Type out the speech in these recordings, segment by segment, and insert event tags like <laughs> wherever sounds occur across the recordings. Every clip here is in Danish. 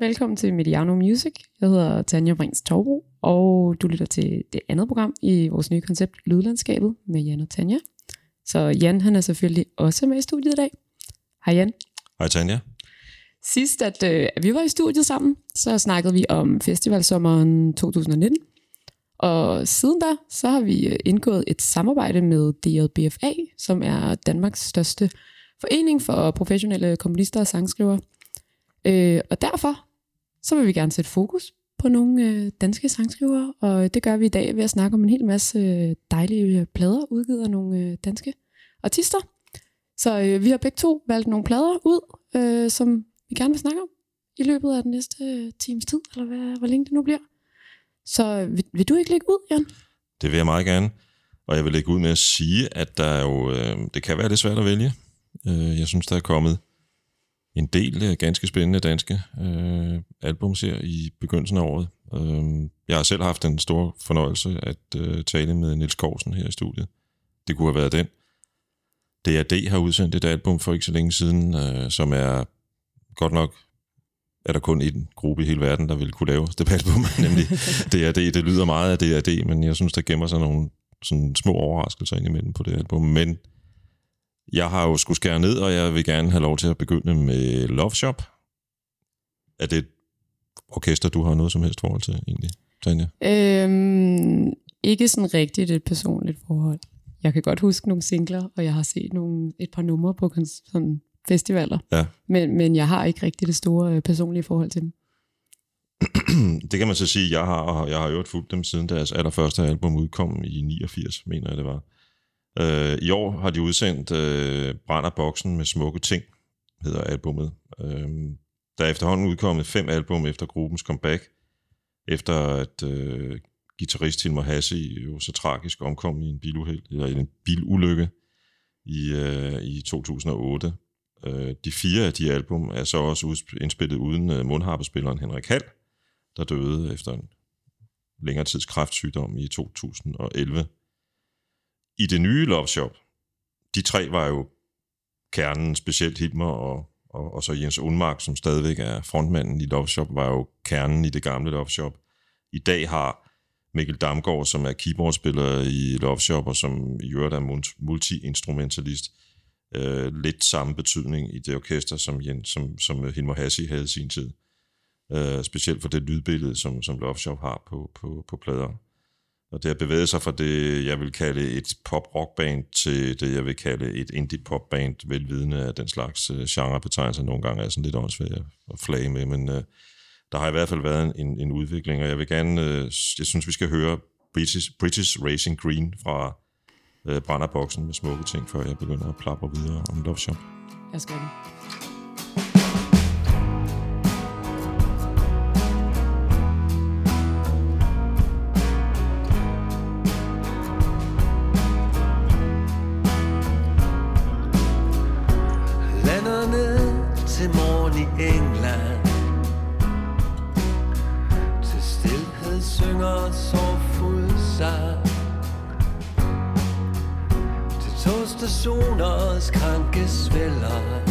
velkommen til Mediano Music. Jeg hedder Tanja Brings Torbro, og du lytter til det andet program i vores nye koncept, Lydlandskabet, med Jan og Tanja. Så Jan, han er selvfølgelig også med i studiet i dag. Hej Jan. Hej Tanja. Sidst, at, øh, vi var i studiet sammen, så snakkede vi om festivalsommeren 2019. Og siden da, så har vi øh, indgået et samarbejde med DJBFA, som er Danmarks største forening for professionelle komponister og sangskrivere. Øh, og derfor så vil vi gerne sætte fokus på nogle øh, danske sangskrivere, og det gør vi i dag ved at snakke om en hel masse øh, dejlige øh, plader, udgivet af nogle øh, danske artister. Så øh, vi har begge to valgt nogle plader ud, øh, som vi gerne vil snakke om i løbet af den næste øh, times tid, eller hvad, hvor længe det nu bliver. Så øh, vil, vil du ikke lægge ud, Jan? Det vil jeg meget gerne. Og jeg vil lægge ud med at sige, at der jo, øh, det kan være lidt svært at vælge. Øh, jeg synes, der er kommet en del øh, ganske spændende danske øh, albums her i begyndelsen af året. Øh, jeg har selv haft en stor fornøjelse at øh, tale med Nils Korsen her i studiet. Det kunne have været den. DRD har udsendt et album for ikke så længe siden, øh, som er godt nok er der kun en gruppe i hele verden, der vil kunne lave det <laughs> album, nemlig DRD. Det lyder meget af DRD, men jeg synes, der gemmer sig nogle sådan små overraskelser ind imellem på det album. Men jeg har jo skulle skære ned, og jeg vil gerne have lov til at begynde med Love Shop. Er det et orkester, du har noget som helst forhold til, egentlig, Tanja? Øhm, ikke sådan rigtigt et personligt forhold. Jeg kan godt huske nogle singler, og jeg har set nogle, et par numre på sådan festivaler. Ja. Men, men jeg har ikke rigtig det store øh, personlige forhold til dem. <clears throat> det kan man så sige, jeg har, og jeg har jo fulgt dem siden deres allerførste album udkom i 89, mener jeg det var. Øh, I år har de udsendt øh, Brænder Boksen med smukke ting, hedder albummet. Øh, der er efterhånden udkommet fem album efter gruppens comeback, efter at øh, guitarist Hilmar Hasse jo så tragisk omkom i en biluheld, eller i en bilulykke i, øh, i 2008. Øh, de fire af de album er så også indspillet uden øh, mundharpespilleren Henrik Hall, der døde efter en længere tids kræftsygdom i 2011 i det nye Love Shop, de tre var jo kernen, specielt Hitmer og, og, og så Jens Unmark, som stadigvæk er frontmanden i Love Shop, var jo kernen i det gamle Love Shop. I dag har Mikkel Damgaard, som er keyboardspiller i Love Shop, og som i øvrigt er multi-instrumentalist, øh, lidt samme betydning i det orkester, som, Jens, som, som Hilmar Hassi havde i sin tid. Øh, specielt for det lydbillede, som, som Love Shop har på, på, på plader. Og det har bevæget sig fra det, jeg vil kalde et pop-rock-band, til det, jeg vil kalde et indie-pop-band, velvidende af den slags uh, genrebetegnelser. Nogle gange er sådan lidt åndssvagt at flage med, men øh, der har i hvert fald været en, en udvikling, og jeg vil gerne, øh, jeg synes, vi skal høre British, British Racing Green fra øh, brænderboksen med smukke ting, før jeg begynder at plapre videre om Love Shop. Jeg skal det. Krankes Willer.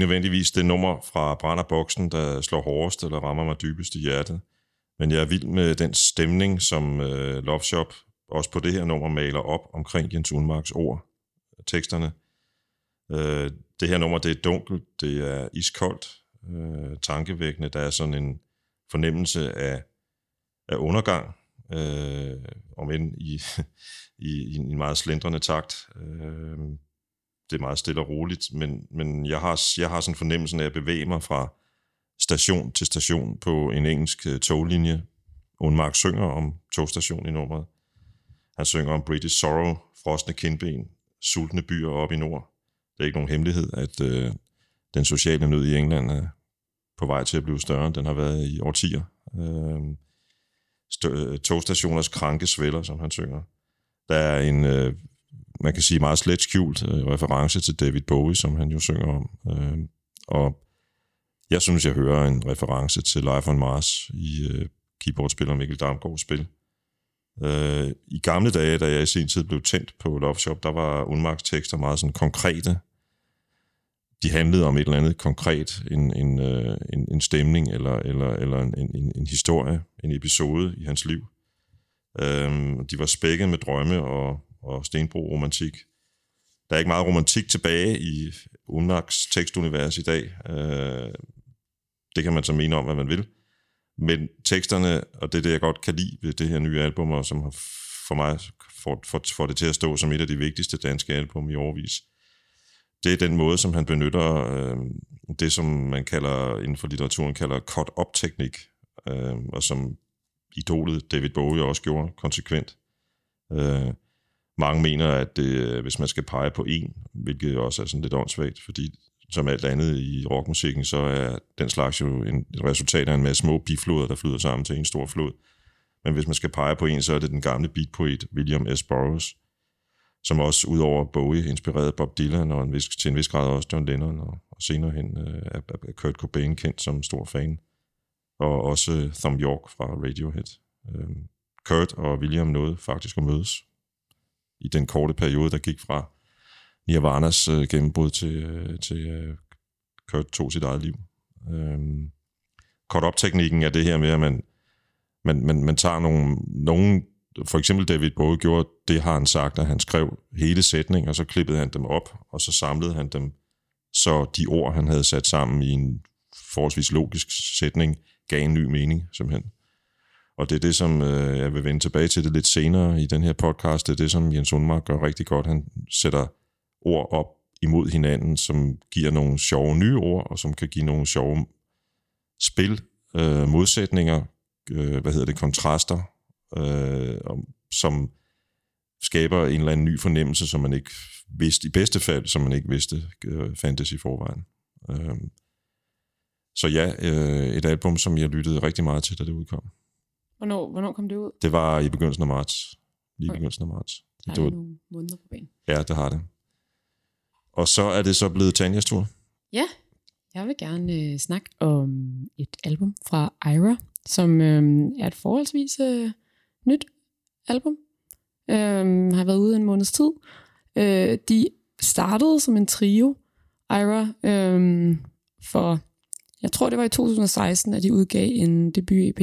Ikke nødvendigvis det nummer fra Branderboksen, der slår hårdest eller rammer mig dybest i hjertet. Men jeg er vild med den stemning, som øh, Love Shop også på det her nummer maler op omkring Jens Unmarks ord, teksterne. Øh, det her nummer, det er dunkelt, det er iskoldt, øh, tankevækkende. Der er sådan en fornemmelse af, af undergang, øh, om end i, <laughs> i, i en meget slendrende takt. Øh, det er meget stille og roligt, men, men jeg, har, jeg har sådan fornemmelsen af at bevæge mig fra station til station på en engelsk toglinje. toglinje. Unmark synger om togstation i nummeret. Han synger om British Sorrow, frosne kindben, sultne byer op i nord. Det er ikke nogen hemmelighed, at øh, den sociale nød i England er på vej til at blive større, end den har været i årtier. Øh, togstationers kranke svælder, som han synger. Der er en, øh, man kan sige, meget slet skjult øh, reference til David Bowie, som han jo synger om. Øh, og jeg synes, jeg hører en reference til Life on Mars i øh, keyboardspiller Mikkel Damgaards spil. Øh, I gamle dage, da jeg i sin tid blev tændt på Love Shop, der var Unmarks tekster meget sådan konkrete. De handlede om et eller andet konkret, en, en, øh, en, en stemning eller, eller, eller en, en, en historie, en episode i hans liv. Øh, de var spækket med drømme og, og stenbro-romantik. Der er ikke meget romantik tilbage i Unmarks tekstunivers i dag. Øh, det kan man så mene om, hvad man vil. Men teksterne, og det er det, jeg godt kan lide ved det her nye album, og som har for mig får, får, får det til at stå som et af de vigtigste danske album i årvis. Det er den måde, som han benytter øh, det, som man kalder inden for litteraturen kalder cut-up-teknik, øh, og som idolet David Bowie også gjorde konsekvent. Øh, mange mener, at det, hvis man skal pege på en, hvilket også er sådan lidt åndssvagt, fordi som alt andet i rockmusikken, så er den slags jo en, et resultat af en masse små bifloder, der flyder sammen til en stor flod. Men hvis man skal pege på en, så er det den gamle beatpoet William S. Burroughs, som også udover Bowie inspirerede Bob Dylan og en vis, til en vis grad også John Lennon, og, og senere hen øh, er, er Kurt Cobain kendt som stor fan, og også Thom Yorke fra Radiohead. Øh, Kurt og William nåede faktisk at mødes i den korte periode, der gik fra Nirvanas øh, gennembrud til, øh, til øh, Kurt tog sit eget liv. Øh, Cut-up-teknikken er det her med, at man, man, man, man tager nogle, nogle, for eksempel David Bowie gjorde, det har han sagt, at han skrev hele sætninger, og så klippede han dem op, og så samlede han dem, så de ord, han havde sat sammen i en forholdsvis logisk sætning, gav en ny mening, simpelthen. Og det er det, som øh, jeg vil vende tilbage til det lidt senere i den her podcast, det er det, som Jens Undmark gør rigtig godt. Han sætter ord op imod hinanden, som giver nogle sjove nye ord, og som kan give nogle sjove spil, øh, modsætninger, øh, hvad hedder det, kontraster, øh, som skaber en eller anden ny fornemmelse, som man ikke vidste, i bedste fald, som man ikke vidste øh, fandtes i forvejen. Øh, så ja, øh, et album, som jeg lyttede rigtig meget til, da det udkom. Hvornår, hvornår kom det ud? Det var i begyndelsen af marts. Lige i Okay. begyndelsen af marts. Der Det var, nogle måneder på banen. ja, det har det. Og så er det så blevet Tanjas tur. Ja, jeg vil gerne øh, snakke om et album fra Ira, som øh, er et forholdsvis øh, nyt album. Øh, har været ude en måneds tid. Øh, de startede som en trio, Ira, øh, for jeg tror det var i 2016, at de udgav en debut-EP,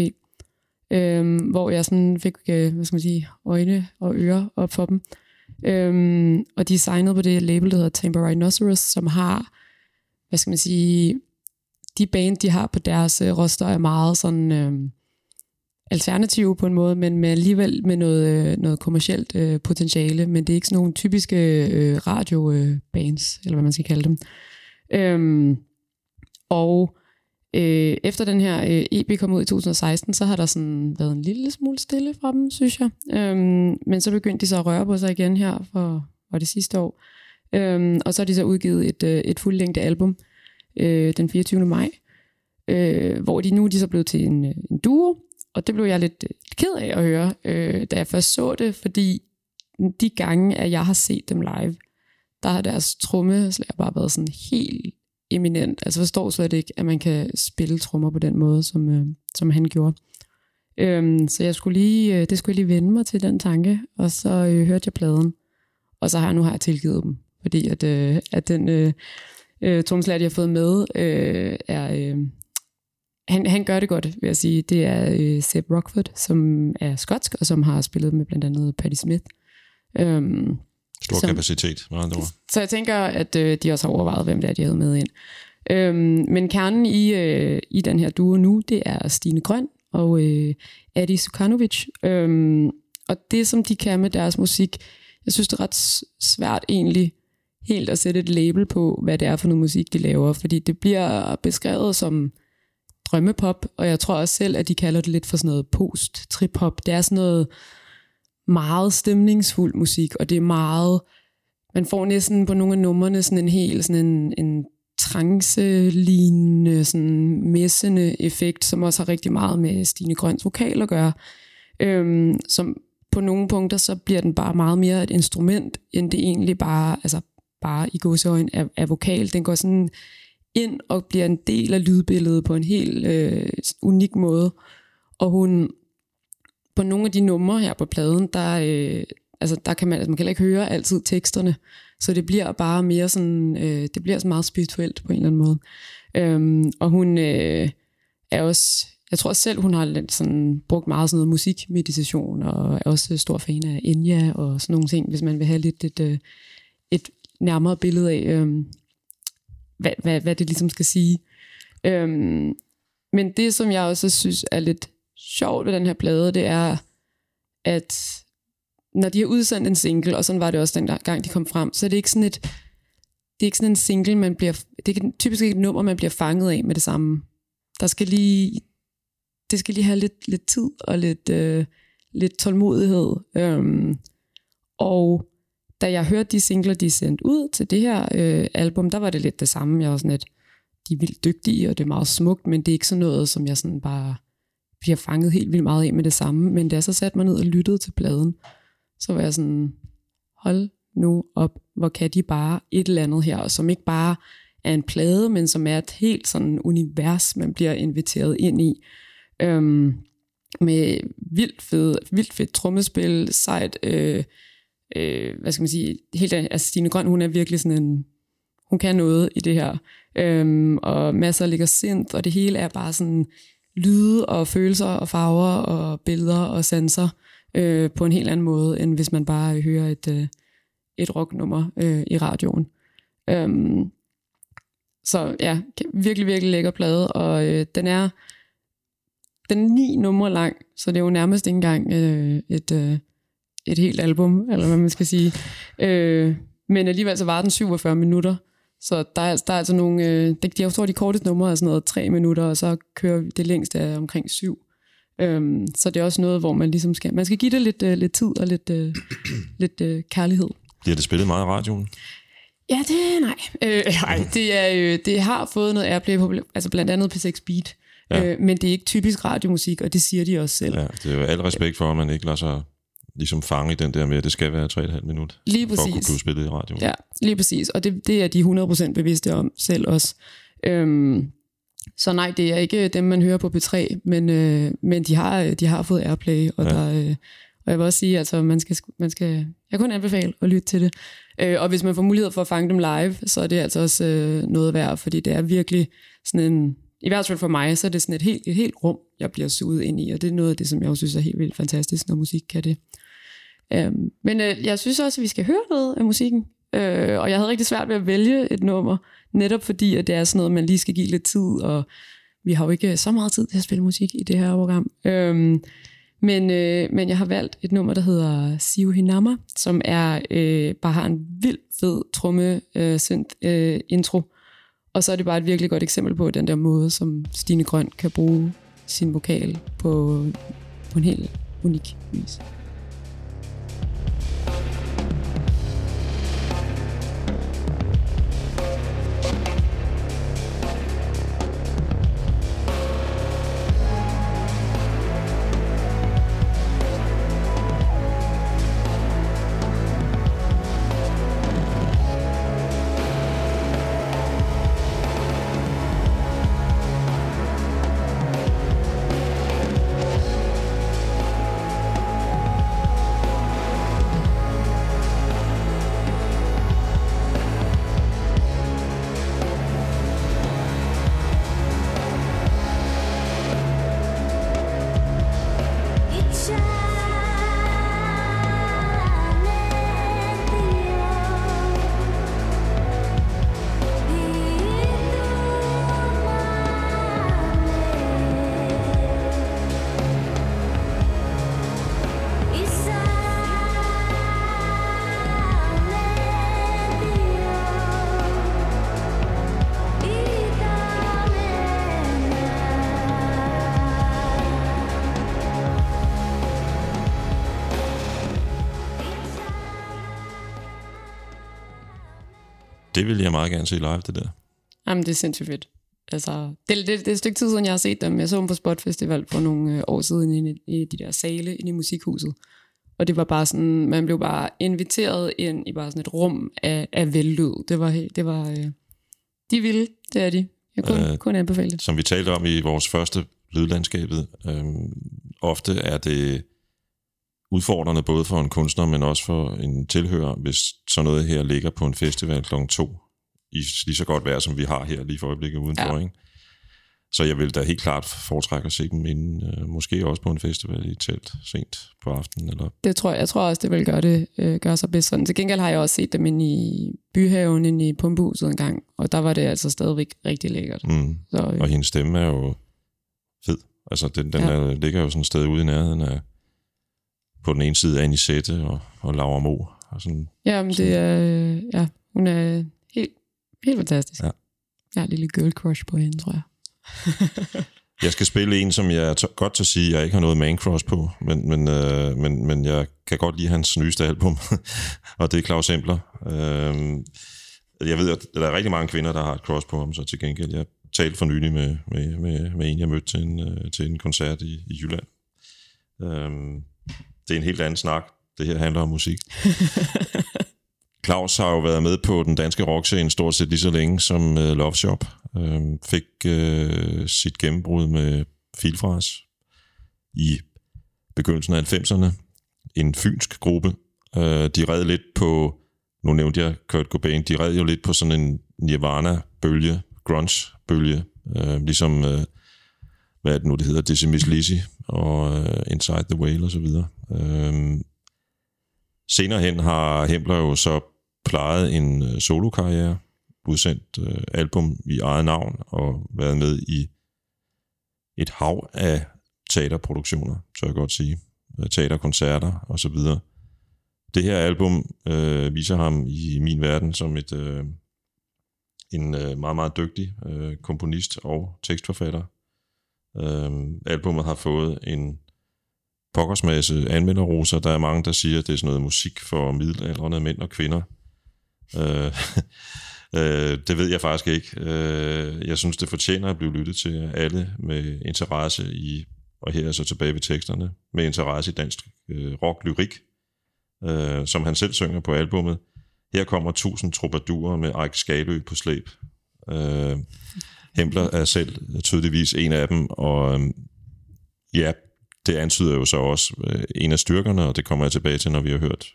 øh, hvor jeg sådan fik, øh, hvad skal man sige, øjne og ører op for dem. Øhm, og de er signet på det label, der hedder Tampa Rhinoceros, som har, hvad skal man sige, de band, de har på deres øh, roster, er meget sådan øh, alternative på en måde, men med alligevel med noget, øh, noget kommercielt øh, potentiale, men det er ikke sådan nogle typiske øh, radio-bands, øh, eller hvad man skal kalde dem. Øhm, og øh, efter den her øh, EP kom ud i 2016, så har der sådan været en lille smule stille fra dem, synes jeg. Øhm, men så begyndte de så at røre på sig igen her for, for det sidste år. Øhm, og så har de så udgivet et, øh, et fuldlængde album øh, den 24. maj, øh, hvor de nu er de så blevet til en, øh, en duo, og det blev jeg øh, lidt ked af at høre, øh, da jeg først så det, fordi de gange, at jeg har set dem live, der har deres trommeslager bare været sådan helt eminent. Altså forstår slet ikke, at man kan spille trommer på den måde, som, øh, som han gjorde. Øhm, så jeg skulle lige, øh, det skulle jeg lige vende mig til den tanke, og så øh, hørte jeg pladen, og så har jeg nu har jeg tilgivet dem, fordi at, øh, at den øh, øh, trommeslager, jeg har fået med, øh, er... Øh, han, han gør det godt, vil jeg sige. Det er øh, Seb Rockford, som er skotsk, og som har spillet med blandt andet Patti Smith. Øhm, Stor Som- kapacitet, med andre så jeg tænker, at øh, de også har overvejet, hvem det er, de havde med ind. Øhm, men kernen i, øh, i den her duo nu, det er Stine Grøn og øh, Adi Sukanovic. Øhm, og det, som de kan med deres musik, jeg synes, det er ret svært egentlig helt at sætte et label på, hvad det er for noget musik, de laver. Fordi det bliver beskrevet som drømmepop, og jeg tror også selv, at de kalder det lidt for sådan noget post-trip-hop. Det er sådan noget meget stemningsfuld musik, og det er meget, man får næsten på nogle af numrene sådan en helt sådan en, en trance-lignende, sådan messende effekt, som også har rigtig meget med Stine Grøns vokal at gøre. Øhm, som på nogle punkter, så bliver den bare meget mere et instrument, end det egentlig bare, altså bare i godsøjen er, er vokal. Den går sådan ind og bliver en del af lydbilledet på en helt øh, unik måde. Og hun, på nogle af de numre her på pladen, der, øh, altså, der kan man, altså, man kan heller ikke høre altid teksterne, så det bliver bare mere sådan, øh, det bliver sådan meget spirituelt på en eller anden måde. Øhm, og hun øh, er også, jeg tror selv, hun har sådan, brugt meget sådan noget musikmeditation, og er også stor fan af Enya og sådan nogle ting, hvis man vil have lidt et, et, øh, et nærmere billede af, øh, hvad, hvad, hvad det ligesom skal sige. Øhm, men det, som jeg også synes er lidt sjovt ved den her plade, det er, at når de har udsendt en single, og sådan var det også den gang, de kom frem, så er det ikke sådan et, det er ikke sådan en single, man bliver, det er typisk ikke et nummer, man bliver fanget af med det samme. Der skal lige, det skal lige have lidt, lidt tid og lidt, øh, lidt tålmodighed. Øhm, og da jeg hørte de singler, de sendte ud til det her øh, album, der var det lidt det samme. Jeg var sådan lidt, de er vildt dygtige, og det er meget smukt, men det er ikke sådan noget, som jeg sådan bare bliver fanget helt vildt meget af med det samme. Men da jeg så satte mig ned og lyttede til pladen, så var jeg sådan, hold nu op, hvor kan de bare et eller andet her, som ikke bare er en plade, men som er et helt sådan univers, man bliver inviteret ind i. Øhm, med vildt fedt, vildt fedt trommespil, sejt, øh, øh, hvad skal man sige, helt, altså Stine Grøn, hun er virkelig sådan en, hun kan noget i det her, øhm, og masser ligger sind, og det hele er bare sådan lyde og følelser og farver og billeder og sanser øh, på en helt anden måde, end hvis man bare øh, hører et, øh, et rocknummer øh, i radioen. Øhm, så ja, virkelig, virkelig lækker plade, og øh, den er den er ni numre lang, så det er jo nærmest ikke engang øh, et, øh, et helt album, eller hvad man skal sige. Øh, men alligevel så var den 47 minutter, så der er, der er altså nogle, øh, de, jeg tror de korteste numre er sådan noget tre minutter, og så kører det længste af omkring syv. Øhm, så det er også noget, hvor man ligesom skal, man skal give det lidt, øh, lidt tid og lidt, øh, <clears throat> lidt øh, kærlighed. Bliver det spillet meget i radioen? Ja, det nej. Øh, <laughs> nej, det, er, øh, det har fået noget airplay på, altså blandt andet P6 Beat. Ja. Øh, men det er ikke typisk radiomusik, og det siger de også selv. Ja, det er jo al respekt for, at man ikke lader sig ligesom fange den der med, at det skal være 3,5 minut. Lige præcis. For at kunne blive spillet i radioen. Ja, lige præcis. Og det, det er de 100% bevidste om selv også. Øhm, så nej, det er ikke dem, man hører på P3, men, øh, men de, har, de har fået airplay, og, ja. der, øh, og jeg vil også sige, altså man skal, man skal, jeg kun anbefale at lytte til det. Øh, og hvis man får mulighed for at fange dem live, så er det altså også øh, noget værd, fordi det er virkelig sådan en, i hvert fald for mig, så er det sådan et helt, et helt rum, jeg bliver suget ind i, og det er noget af det, som jeg også synes er helt vildt fantastisk, når musik kan det. Øhm, men øh, jeg synes også, at vi skal høre noget af musikken. Øh, og jeg havde rigtig svært ved at vælge et nummer, netop fordi, at det er sådan noget, man lige skal give lidt tid, og vi har jo ikke så meget tid til at spille musik i det her program. Øhm, men, øh, men jeg har valgt et nummer, der hedder Siu Hinama, som er øh, bare har en vild fed tromme øh, synth, øh, intro. Og så er det bare et virkelig godt eksempel på den der måde, som Stine Grøn kan bruge sin vokal på, på en helt unik vis. Thank you. Det vil jeg meget gerne se live, det der. Jamen, det er sindssygt fedt. Altså, det, det, det er et stykke tid siden, jeg har set dem. Jeg så dem på Spot Festival for nogle øh, år siden i, i de der sale inde i musikhuset. Og det var bare sådan, man blev bare inviteret ind i bare sådan et rum af, af vellyd. Det var, det var, øh, de ville, det er de. Jeg kunne øh, kun anbefale det. Som vi talte om i vores første lydlandskabet, øh, ofte er det udfordrende både for en kunstner, men også for en tilhører, hvis sådan noget her ligger på en festival kl. 2 i lige så godt vejr, som vi har her lige for øjeblikket udenfor. Ja. Ikke? Så jeg vil da helt klart foretrække at se dem inden, øh, måske også på en festival i telt sent på aftenen. Eller... Det tror jeg, jeg tror også, det vil gøre det øh, gøre sig bedst sådan. Til gengæld har jeg også set dem inde i byhaven, inde i pumpehuset en gang, og der var det altså stadigvæk rigtig lækkert. Mm. Så, øh. Og hendes stemme er jo fed. Altså, den, den ja. er, ligger jo sådan et sted ude i nærheden af, på den ene side af Anisette og, og Laura Mo. Og sådan, Jamen, sådan. det er, øh, ja, hun er helt, helt fantastisk. Ja. Jeg har en lille girl crush på hende, tror jeg. <laughs> jeg skal spille en, som jeg t- godt til at sige, jeg ikke har noget man cross på, men, men, øh, men, men jeg kan godt lide hans nyeste album, <laughs> og det er Claus Empler. Øh, jeg ved, at der er rigtig mange kvinder, der har et cross på ham, så til gengæld, jeg talte for nylig med, med, med, med en, jeg mødte til en, øh, til en koncert i, i Jylland. Øh, det er en helt anden snak. Det her handler om musik. <laughs> Claus har jo været med på den danske rockscene stort set lige så længe som uh, Love Shop. Uh, fik uh, sit gennembrud med Filfras i begyndelsen af 90'erne. En fynsk gruppe. Uh, de red lidt på, nu nævnte jeg Kurt Cobain, de red jo lidt på sådan en Nirvana-bølge, grunge-bølge, uh, ligesom, uh, hvad er det nu, det hedder, Dizzy Miss Lizzy og uh, Inside the Whale og så videre. Øhm, senere hen har Hempler jo så plejet en øh, solokarriere, udsendt øh, album i eget navn og været med i et hav af teaterproduktioner, så jeg godt sige. Øh, teaterkoncerter og så videre. Det her album øh, viser ham i min verden som et øh, en øh, meget, meget dygtig øh, komponist og tekstforfatter. Øh, albumet har fået en pokkersmasse anmelderroser. Der er mange, der siger, at det er sådan noget musik for middelalderne mænd og kvinder. Øh, <laughs> øh, det ved jeg faktisk ikke. Øh, jeg synes, det fortjener at blive lyttet til alle med interesse i, og her er så tilbage ved teksterne, med interesse i dansk øh, rock-lyrik, øh, som han selv synger på albummet. Her kommer tusind troubadurer med Eik Skalø på slæb. Øh, Hempler er selv tydeligvis en af dem, og øhm, ja, det antyder jo så også øh, en af styrkerne, og det kommer jeg tilbage til, når vi har hørt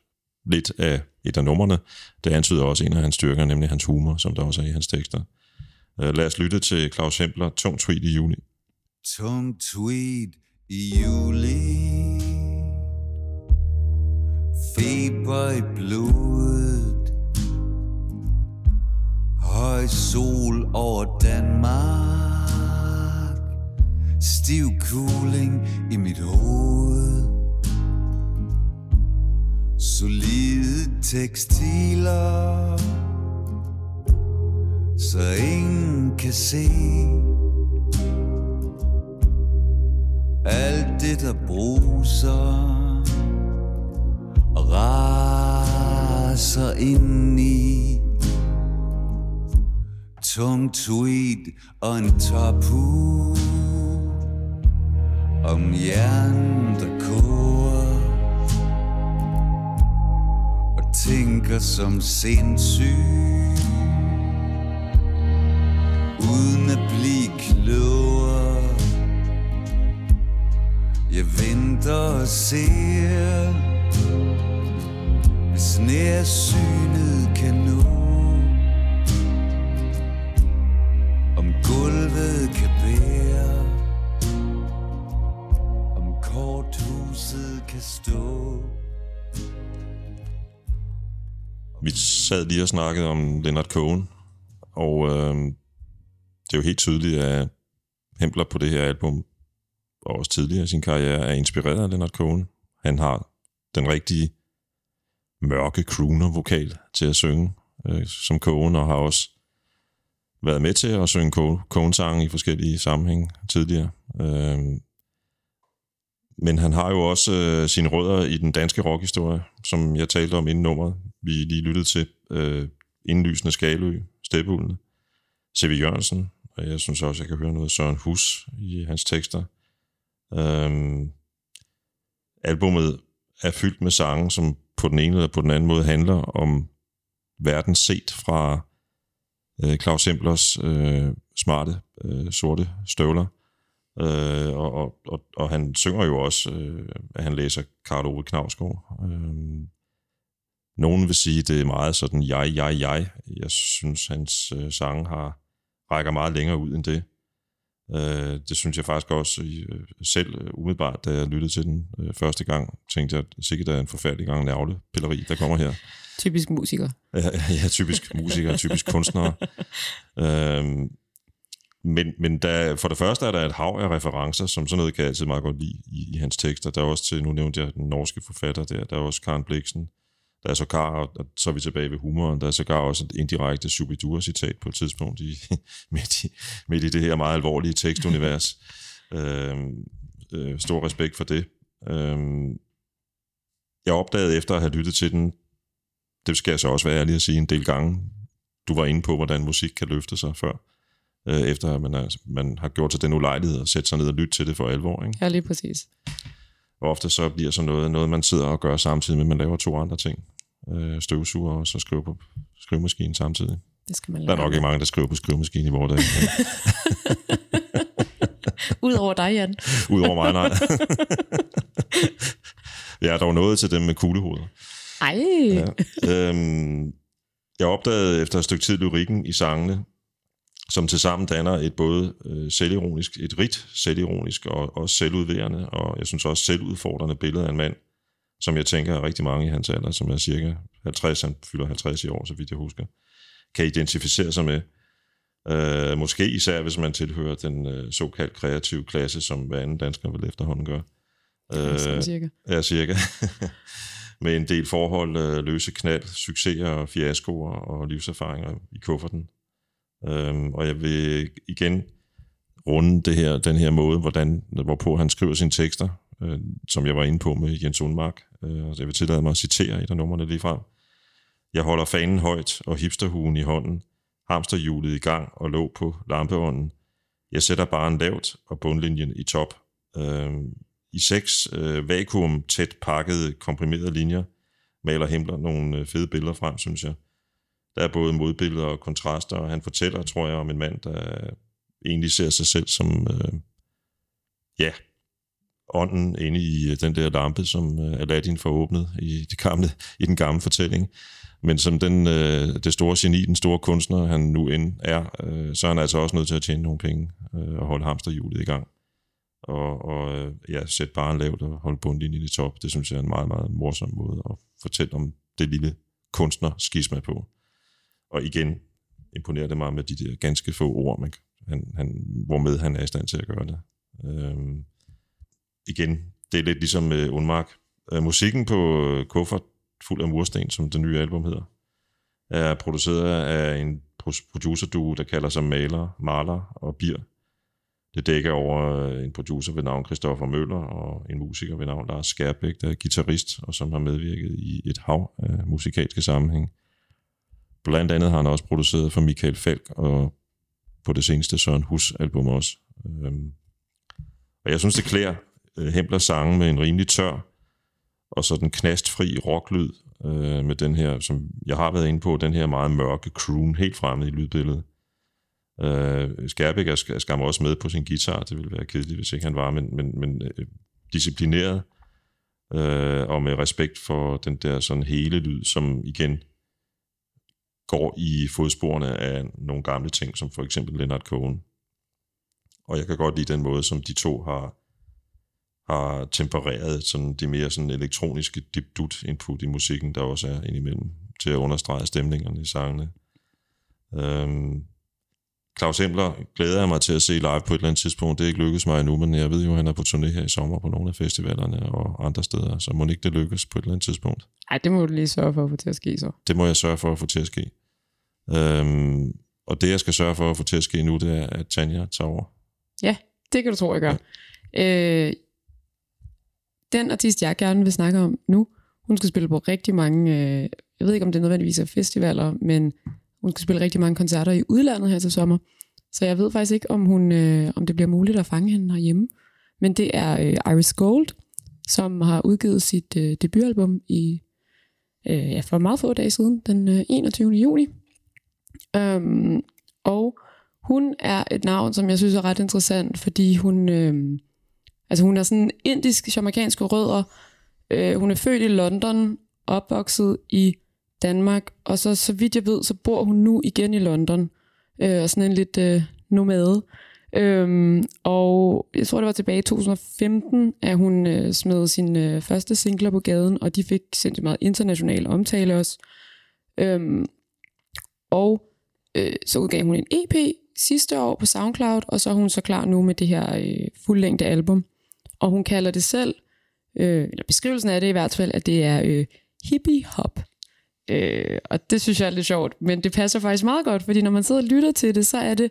lidt af et af numrene. Det antyder også en af hans styrker, nemlig hans humor, som der også er i hans tekster. Øh, lad os lytte til Claus Hempler, Tung Tweet i juli. Tung Tweet i juli Feber i blodet Høj sol over Danmark. Stiv cooling i mit hoved. Solide tekstiler Så ingen kan se. Alt det der bruser Og raser ind i Tung tweed og en tapu Om jern der koger og tænker som sindssyg. Uden at blive klogere. Jeg venter og ser Hvis nærsynet kan nå. Stå Vi sad lige og snakkede om Leonard Cohen, og øh, det er jo helt tydeligt, at Hempler på det her album, og også tidligere i sin karriere, er inspireret af Leonard Cohen. Han har den rigtige mørke crooner-vokal til at synge øh, som Cohen, og har også været med til at synge Cohen-sange i forskellige sammenhænge tidligere. Øh, men han har jo også øh, sine rødder i den danske rockhistorie, som jeg talte om inden nummeret, vi lige lyttede til. Øh, indlysende Skalø, Steppeulene, C.V. Jørgensen, og jeg synes også, jeg kan høre noget Søren Hus i hans tekster. Øhm, albummet er fyldt med sange, som på den ene eller på den anden måde handler om verden set fra øh, Claus Semplers øh, smarte øh, sorte støvler. Øh, og, og, og, og han synger jo også, øh, at han læser Karl Ove Knavsgaard. Øh, nogen vil sige, det er meget sådan jeg, jeg, jeg. Jeg synes, hans øh, sange har rækker meget længere ud end det. Øh, det synes jeg faktisk også øh, selv øh, umiddelbart, da jeg lyttede til den øh, første gang, tænkte jeg, sikkert er en forfærdelig gang navlepilleri, der kommer her. Typisk musiker. Ja, ja typisk musiker, typisk kunstnere. <laughs> Øh, men, men der, for det første er der et hav af referencer, som sådan noget kan jeg altid meget godt lide i, i hans tekster. Der er også til, nu nævnte jeg den norske forfatter der, der er også Karen Bliksen, der er sågar, og så er vi tilbage ved humoren, der er sågar også et indirekte Shubidua-citat på et tidspunkt i, <laughs> midt, i, midt i det her meget alvorlige tekstunivers. <laughs> øh, øh, stor respekt for det. Øh, jeg opdagede efter at have lyttet til den, det skal jeg så også være ærlig at sige en del gange, du var inde på, hvordan musik kan løfte sig før, øh, efter at man, er, man har gjort sig den ulejlighed at sætte sig ned og lytte til det for alvor. Ikke? Ja, lige præcis. Og ofte så bliver sådan noget, noget, man sidder og gør samtidig med, at man laver to andre ting. Øh, støvsuger og så skriver på skrivemaskinen samtidig. Det skal man Der er nok ikke mange, der skriver på skrivemaskinen i vores dag. <laughs> Udover dig, Jan. <laughs> Udover mig, nej. <laughs> jeg er dog nået til dem med kuglehoveder. Ej. Ja. Øhm, jeg opdagede efter et stykke tid lyrikken i sangene, som tilsammen danner et både øh, selvironisk, et rigt selvironisk og også selvudværende, og jeg synes også selvudfordrende billede af en mand, som jeg tænker er rigtig mange i hans alder, som er cirka 50, han fylder 50 i år, så vidt jeg husker, kan identificere sig med. Øh, måske især, hvis man tilhører den øh, såkaldt kreative klasse, som hver anden dansker vil efterhånden gøre. Øh, sådan cirka. Ja, cirka. <laughs> med en del forhold, øh, løse knald, succeser, fiaskoer og livserfaringer i kufferten. Øhm, og jeg vil igen runde det her, den her måde, hvordan, hvorpå han skriver sine tekster, øh, som jeg var inde på med Jens Undmark. Øh, altså, jeg vil tillade mig at citere et af numrene lige frem. Jeg holder fanen højt og hipsterhuen i hånden, hamsterhjulet i gang og lå på lampeånden. Jeg sætter bare en lavt og bundlinjen i top. Øh, I seks øh, vakuum tæt pakkede komprimerede linjer maler Himmler nogle øh, fede billeder frem, synes jeg. Der er både modbilleder og kontraster, og han fortæller, tror jeg, om en mand, der egentlig ser sig selv som, øh, ja, ånden inde i øh, den der lampe, som øh, Aladdin får åbnet i, det gamle, i den gamle fortælling. Men som den, øh, det store geni, den store kunstner, han nu end er, øh, så er han altså også nødt til at tjene nogle penge øh, og holde hamsterhjulet i gang. Og, og øh, ja, sætte bare lavt og holde bundlinjen i top. Det synes jeg er en meget, meget morsom måde at fortælle om det lille kunstner-skisma på. Og igen imponerer det mig med de der ganske få ord, man, han, han, hvormed han er i stand til at gøre det. Øhm, igen, det er lidt ligesom med Unmark. Øh, musikken på øh, Kuffert, fuld af mursten, som det nye album hedder, er produceret af en producerduo, der kalder sig Maler, Maler og Bier. Det dækker over øh, en producer ved navn Christoffer Møller og en musiker ved navn Lars Skærbæk, der er guitarist og som har medvirket i et hav af musikalske sammenhæng. Blandt andet har han også produceret for Michael Falk og på det seneste Søren Hus album også. Øhm, og jeg synes, det klæder øh, Hempler sange med en rimelig tør og sådan knastfri rocklyd øh, med den her, som jeg har været inde på, den her meget mørke croon helt fremme i lydbilledet. Øh, Skærbæk er, er skam også med på sin guitar, det ville være kedeligt, hvis ikke han var, men, men, men øh, disciplineret øh, og med respekt for den der sådan hele lyd, som igen går i fodsporene af nogle gamle ting, som for eksempel Leonard Cohen. Og jeg kan godt lide den måde, som de to har, har tempereret sådan de mere sådan elektroniske dip input i musikken, der også er indimellem, til at understrege stemningerne i sangene. Øhm, Claus Embler glæder jeg mig til at se live på et eller andet tidspunkt. Det er ikke lykkedes mig endnu, men jeg ved jo, at han er på turné her i sommer på nogle af festivalerne og andre steder, så må ikke det lykkes på et eller andet tidspunkt. Nej, det må du lige sørge for at få til at ske så. Det må jeg sørge for at få til at ske. Øhm, og det, jeg skal sørge for at få til at ske nu, det er, at Tanja tager over. Ja, det kan du tro, jeg gør. Ja. Øh, den artist, jeg gerne vil snakke om nu, hun skal spille på rigtig mange øh, jeg ved ikke, om det nødvendigvis er festivaler, men hun skal spille rigtig mange koncerter i udlandet her til sommer. Så jeg ved faktisk ikke, om, hun, øh, om det bliver muligt at fange hende herhjemme. Men det er øh, Iris Gold, som har udgivet sit øh, debutalbum i øh, ja, for meget få dage siden, den øh, 21. juni. Um, og hun er et navn, som jeg synes er ret interessant, fordi hun, øh, altså hun er sådan indisk-jamaikanske rødder. Øh, hun er født i London, opvokset i Danmark, og så, så vidt jeg ved, så bor hun nu igen i London, øh, og sådan en lidt øh, nomade. Øhm, og jeg tror, det var tilbage i 2015, at hun øh, smed sine øh, første singler på gaden, og de fik sindssygt meget international omtale også. Øhm, og øh, så udgav hun en EP sidste år på SoundCloud, og så er hun så klar nu med det her øh, fuldlængde album. Og hun kalder det selv, øh, eller beskrivelsen af det i hvert fald, at det er øh, hippie hop. Øh, og det synes jeg er lidt sjovt, men det passer faktisk meget godt, fordi når man sidder og lytter til det, så er det,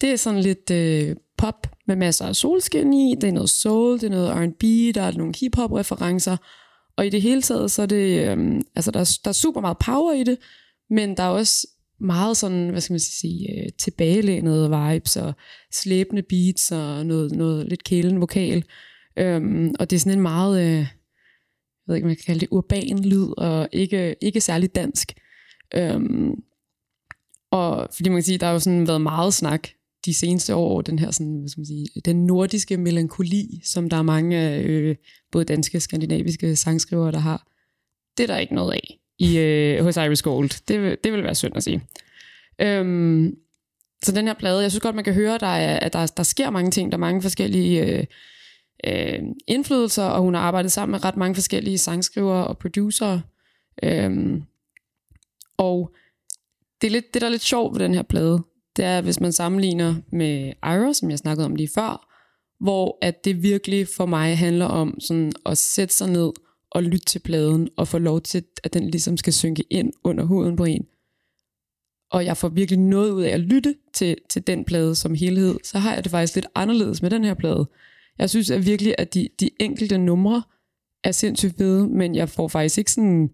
det er sådan lidt øh, pop med masser af solskin i, det er noget soul, det er noget R&B, der er nogle hip-hop referencer, og i det hele taget, så er det, øh, altså der, der er super meget power i det, men der er også meget sådan, hvad skal man sige, øh, tilbagelænede vibes og slæbende beats og noget, noget lidt kælen vokal. Øhm, og det er sådan en meget, øh, jeg ved ikke, man kan kalde det urban lyd, og ikke, ikke særlig dansk. Øhm, og fordi man kan sige, der har jo sådan været meget snak de seneste år, den her sådan, hvad skal man sige, den nordiske melankoli, som der er mange øh, både danske og skandinaviske sangskrivere, der har. Det er der ikke noget af i, øh, hos Iris Gold. Det, det vil være synd at sige. Øhm, så den her plade, jeg synes godt, man kan høre, der er, at der, der sker mange ting. Der er mange forskellige øh, øh, indflydelser, og hun har arbejdet sammen med ret mange forskellige sangskrivere og producer. Øh, og det, er lidt, det, der er lidt sjovt ved den her plade, det er, hvis man sammenligner med Ira, som jeg snakkede om lige før, hvor at det virkelig for mig handler om sådan at sætte sig ned og lytte til pladen, og få lov til, at den ligesom skal synke ind under huden på en. Og jeg får virkelig noget ud af at lytte til, til den plade som helhed, så har jeg det faktisk lidt anderledes med den her plade. Jeg synes at virkelig, at de, de enkelte numre er sindssygt fede, men jeg får faktisk ikke sådan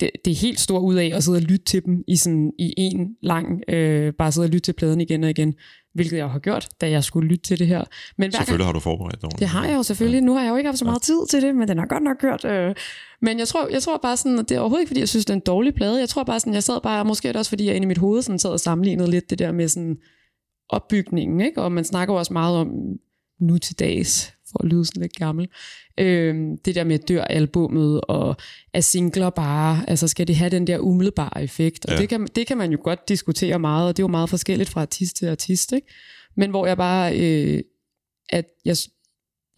det, det er helt stort ud af at sidde og lytte til dem i sådan i en lang, øh, bare sidde og lytte til pladen igen og igen, hvilket jeg har gjort, da jeg skulle lytte til det her. Men selvfølgelig gang, har du forberedt dig. Det har jeg jo selvfølgelig. Ja. Nu har jeg jo ikke haft så meget tid til det, men den har godt nok kørt. Øh. Men jeg tror, jeg tror bare sådan, at det er overhovedet ikke, fordi jeg synes, det er en dårlig plade. Jeg tror bare sådan, jeg sad bare, måske er det også, fordi jeg inde i mit hoved sådan sad og sammenlignede lidt det der med sådan opbygningen, ikke? og man snakker også meget om nu til dags, for at lyde sådan lidt gammel. Øhm, det der med dør albummet, og er singler bare, altså skal det have den der umiddelbare effekt? Og ja. det, kan, det kan man jo godt diskutere meget, og det er jo meget forskelligt fra artist til artist, ikke? Men hvor jeg bare, øh, at jeg,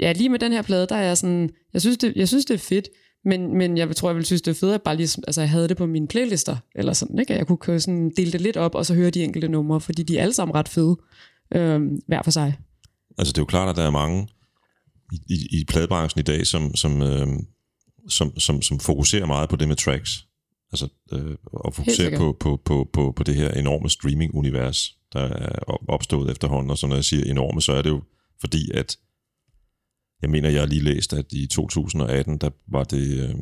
ja, lige med den her plade, der er jeg sådan, jeg synes det, jeg synes det er fedt, men, men jeg tror, jeg ville synes, det er fedt, at bare lige, altså, jeg havde det på mine playlister, eller sådan, ikke? jeg kunne sådan dele det lidt op, og så høre de enkelte numre, fordi de er alle sammen ret fede, øh, hver for sig. Altså, det er jo klart, at der er mange, i, i, i pladebranchen i dag, som, som, øh, som, som, som fokuserer meget på det med tracks. Altså, øh, og fokuserer på, på, på, på, på det her enorme streaming-univers, der er opstået efterhånden. Og så når jeg siger enorme, så er det jo fordi, at jeg mener, jeg har lige læst, at i 2018, der var det, øh,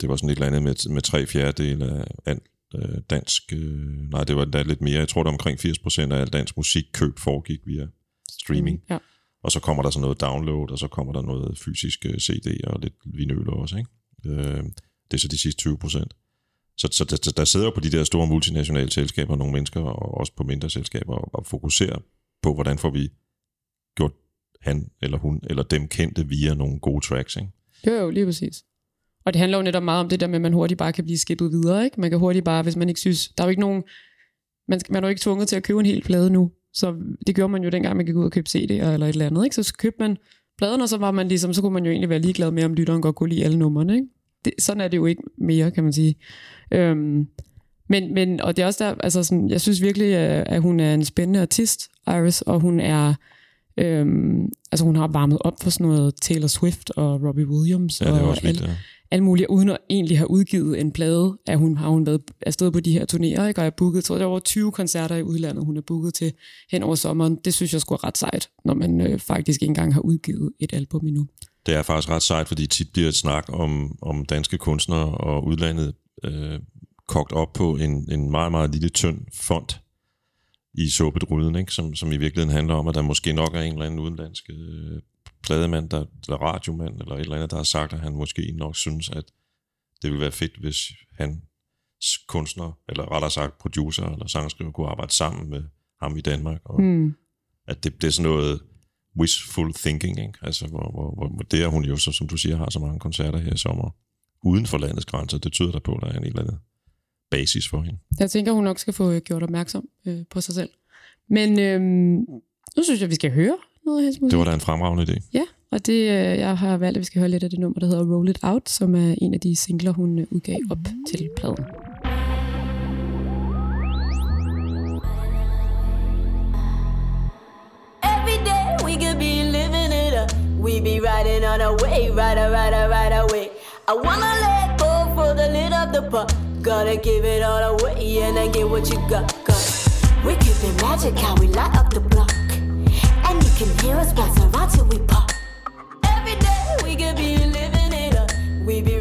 det var sådan et eller andet med, med tre fjerdedel af øh, dansk, øh, nej, det var da lidt mere, jeg tror, det omkring 80% af al dansk musikkøb foregik via streaming. Ja. Og så kommer der så noget download, og så kommer der noget fysisk øh, CD og lidt vinyl også. Ikke? Øh, det er så de sidste 20 procent. Så, så der, der sidder jo på de der store multinationale selskaber nogle mennesker, og også på mindre selskaber, og, og fokuserer på, hvordan får vi gjort han eller hun eller dem kendte via nogle gode tracks. Ikke? Jo, jo, lige præcis. Og det handler jo netop meget om det der med, at man hurtigt bare kan blive skippet videre. Ikke? Man kan hurtigt bare, hvis man ikke synes... Der er jo ikke nogen... Man, man er jo ikke tvunget til at købe en hel plade nu. Så det gjorde man jo dengang, man gik ud og købte CD'er eller et eller andet. Ikke? Så købte man pladen, og så var man ligesom, så kunne man jo egentlig være ligeglad med, om lytteren godt kunne lide alle numrene. Ikke? Det, sådan er det jo ikke mere, kan man sige. Øhm, men, men, og det er også der, altså sådan, jeg synes virkelig, at hun er en spændende artist, Iris, og hun er, øhm, altså hun har varmet op for sådan noget Taylor Swift og Robbie Williams. Ja, det er og også vildt, ja alt muligt, uden at egentlig have udgivet en plade, at hun har hun været afsted på de her turnéer, ikke? og jeg booket, tror, der var over 20 koncerter i udlandet, hun er booket til hen over sommeren. Det synes jeg skulle ret sejt, når man øh, faktisk ikke engang har udgivet et album endnu. Det er faktisk ret sejt, fordi tit bliver et snak om, om danske kunstnere og udlandet øh, kogt op på en, en meget, meget lille tynd font i såbedruden, ikke? Som, som i virkeligheden handler om, at der måske nok er en eller anden udenlandsk øh, plademand, der, eller radiomand, eller et eller andet, der har sagt, at han måske nok synes, at det ville være fedt, hvis han kunstner, eller rettere sagt producer eller sangskriver, kunne arbejde sammen med ham i Danmark. Og Mm. at det, det er sådan noget wishful thinking, ikke? Altså, hvor, hvor, hvor, hvor det er hun jo, så, som du siger, har så mange koncerter her i sommer, uden for landets grænser. Det tyder der på, at der er en eller anden basis for hende. Jeg tænker, hun nok skal få øh, gjort opmærksom øh, på sig selv. Men øh, nu synes jeg, vi skal høre noget af hendes musik. Det var da en fremragende idé. Ja, og det, øh, jeg har valgt, at vi skal høre lidt af det nummer, der hedder Roll It Out, som er en af de singler, hun øh, udgav op til pladen. We be living it up. We be riding on a wave, ride a ride a ride away. I wanna let go for the lid of the pot. Gotta give it all away and then get what you got. Cause we could be magic how we light up the block. Can hear us around till we pop. Every day we could be living it up. We be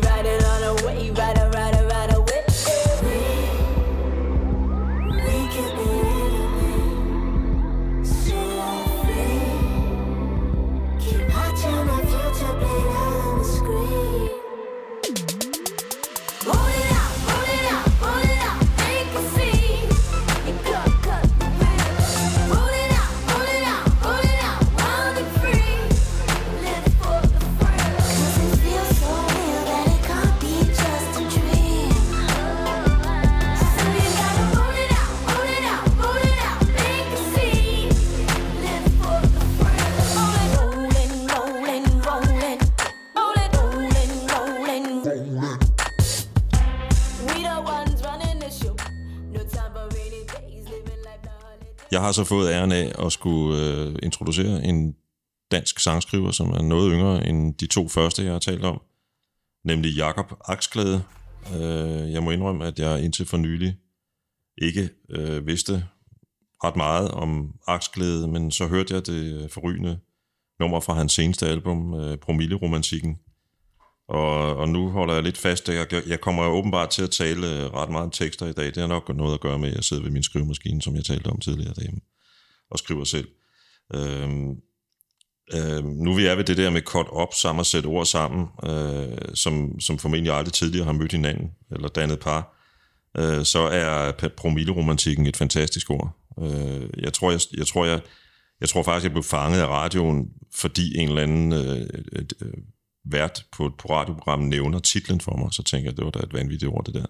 Jeg har så fået æren af at skulle øh, introducere en dansk sangskriver, som er noget yngre end de to første, jeg har talt om, nemlig Jakob Aksglæde. Øh, jeg må indrømme, at jeg indtil for nylig ikke øh, vidste ret meget om Aksglæde, men så hørte jeg det forrygende nummer fra hans seneste album, øh, Promille-romantikken. Og, og nu holder jeg lidt fast. Jeg, jeg kommer åbenbart til at tale øh, ret meget om tekster i dag. Det har nok noget at gøre med, at jeg sidder ved min skrivemaskine, som jeg talte om tidligere derhjemme, og skriver selv. Øhm, øhm, nu vi er ved det der med cut op, sammen og sætte ord sammen, øh, som, som formentlig aldrig tidligere har mødt hinanden, eller dannet par, øh, så er promilleromantikken et fantastisk ord. Øh, jeg tror, jeg, jeg tror, jeg, jeg tror faktisk, jeg blev fanget af radioen, fordi en eller anden øh, øh, vært på, et radioprogram nævner titlen for mig, så tænker jeg, det var da et vanvittigt ord, det der.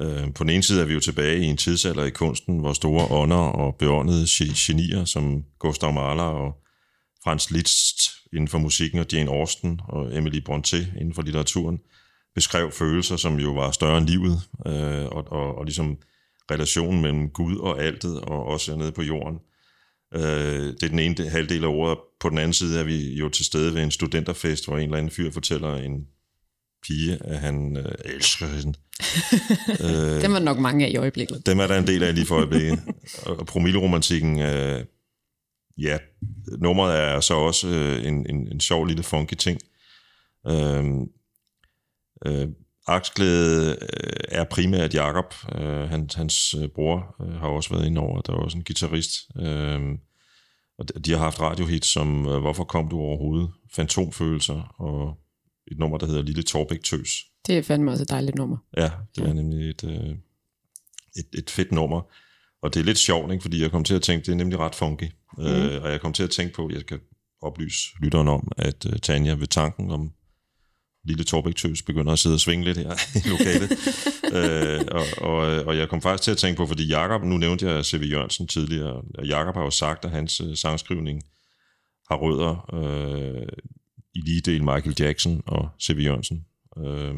Øh, på den ene side er vi jo tilbage i en tidsalder i kunsten, hvor store ånder og beåndede genier, som Gustav Mahler og Franz Liszt inden for musikken, og Jane Austen og Emily Brontë inden for litteraturen, beskrev følelser, som jo var større end livet, øh, og, og, og ligesom relationen mellem Gud og altet, og også nede på jorden. Øh, det er den ene halvdel af ordet. På den anden side er vi jo til stede ved en studenterfest, hvor en eller anden fyr fortæller en pige, at han øh, elsker hende. <laughs> øh, var der nok mange af i øjeblikket. dem er der en del af lige for øjeblikket. og promilleromantikken, øh, ja, nummeret er så også øh, en, en, en sjov lille funky ting. Øh, øh, Aksglæde øh, er primært Jakob. Øh, han, hans øh, bror øh, har også været inde over. Der er også en guitarist. Øh, og de- har haft radiohits som øh, Hvorfor kom du overhovedet? Fantomfølelser og et nummer, der hedder Lille Torbæk Tøs. Det er fandme også et dejligt nummer. Ja, det er nemlig et, øh, et, et fedt nummer. Og det er lidt sjovt, ikke? fordi jeg kom til at tænke, det er nemlig ret funky. Mm. Øh, og jeg kom til at tænke på, jeg skal oplyse lytteren om, at øh, Tanja ved tanken om lille Torbæk Tøs begynder at sidde og svinge lidt her <laughs> i lokalet. øh, og, og, og jeg kom faktisk til at tænke på, fordi Jakob, nu nævnte jeg C.V. Jørgensen tidligere, og Jakob har jo sagt, at hans øh, sangskrivning har rødder øh, i lige del Michael Jackson og C.V. Jørgensen. Øh,